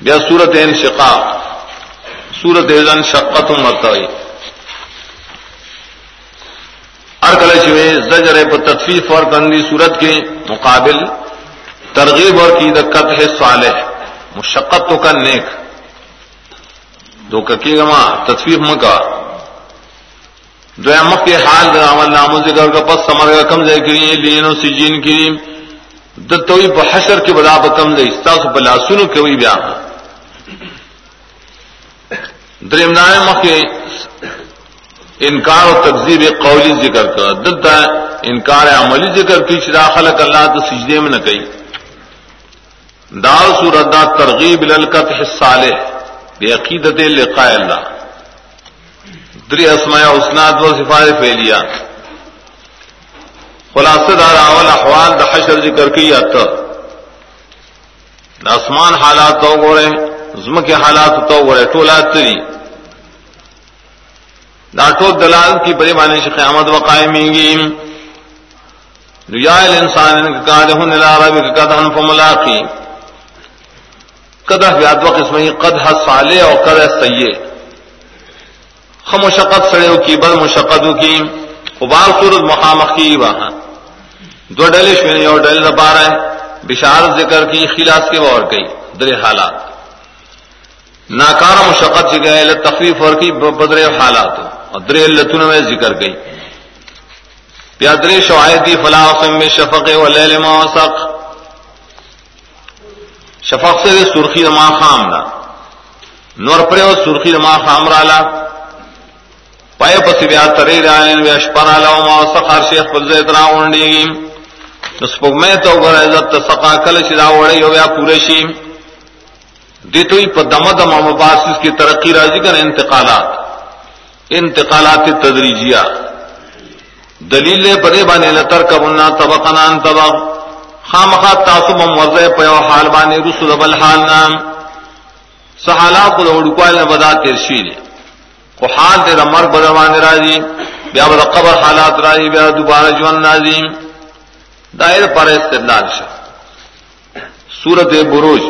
بیا سورت ان شقا سورت ایزن شقت مرتوی ارکل شوے زجر پر تطفیف اور کندی سورت کے مقابل ترغیب اور کی دقت ہے صالح. مشقت تو کا نیک. دو ککی گما تصویر مکا دو امک کے حال دا عمل نامو ذکر کا پس سمر کا کم ذکر کری لینو سی جین کری دتوئی پا حشر کی بدا پا کم ذکر استاسو پلا سنو کوئی بیا. دریم دائم مکہ انکار و تقزیب قولی ذکر کر دتا انکار عملی ذکر کی شدا خلق اللہ تو سجدے میں نہ کہی دار سورت دا ترغیب للکت حصالح بے عقیدت لقاء اللہ دری اسماء اسناد و صفات فعلیہ. خلاصہ دار اول احوال دا حشر ذکر کی ات اسمان حالات تو گورے زم کے حالات تو گورے ٹولا تری ڈاٹو دلال کی بڑے بانے سے قیامت و قائمیں گی. ریال انسان قدن فملاقی. قدح بیاد و قسم قدح صالح اور قدح سیے خم مشقت سڑے کی بد مشقت کی. ابال صورت مخامخ کی وہاں دو ڈلش میں اور ڈل نہ پا رہا ہے۔ بشارت ذکر کی، خلاص کے اور گئی در حالات۔ ناکار مشقت سے گئے تخفیف اور کی بدر حالات۔ اور در لتن میں ذکر گئی پیادر شعایتی فلاح میں شفق و لیل موسق شفق سے سرخی رما خام لا نور پرے و سرخی رما خام رالا پائے پسی بیا تری رالین وی اشپر آلا و موسق ہر شیخ پر زیت را اونڈی گی نسپک میں تو گر عزت، سقا کل شدا وڑی ہو بیا پورشی دیتوی پا دم دم مباسس کی ترقی راضی کر انتقالات. انتقالات تدریجیہ دلیل پدے بانے لتر کبنا طبقنان طبق. خامخا تاسو مموزے پیو حال بانے رسول بل حال نام سحالات کو دوڑکوال نے بدا ترشیل کو حال تیرا مر بدوانے راجی بیا بدا قبر حالات راجی بیا دوبارہ جوان نازیم دائر پر استدلال شد۔ سورت بروج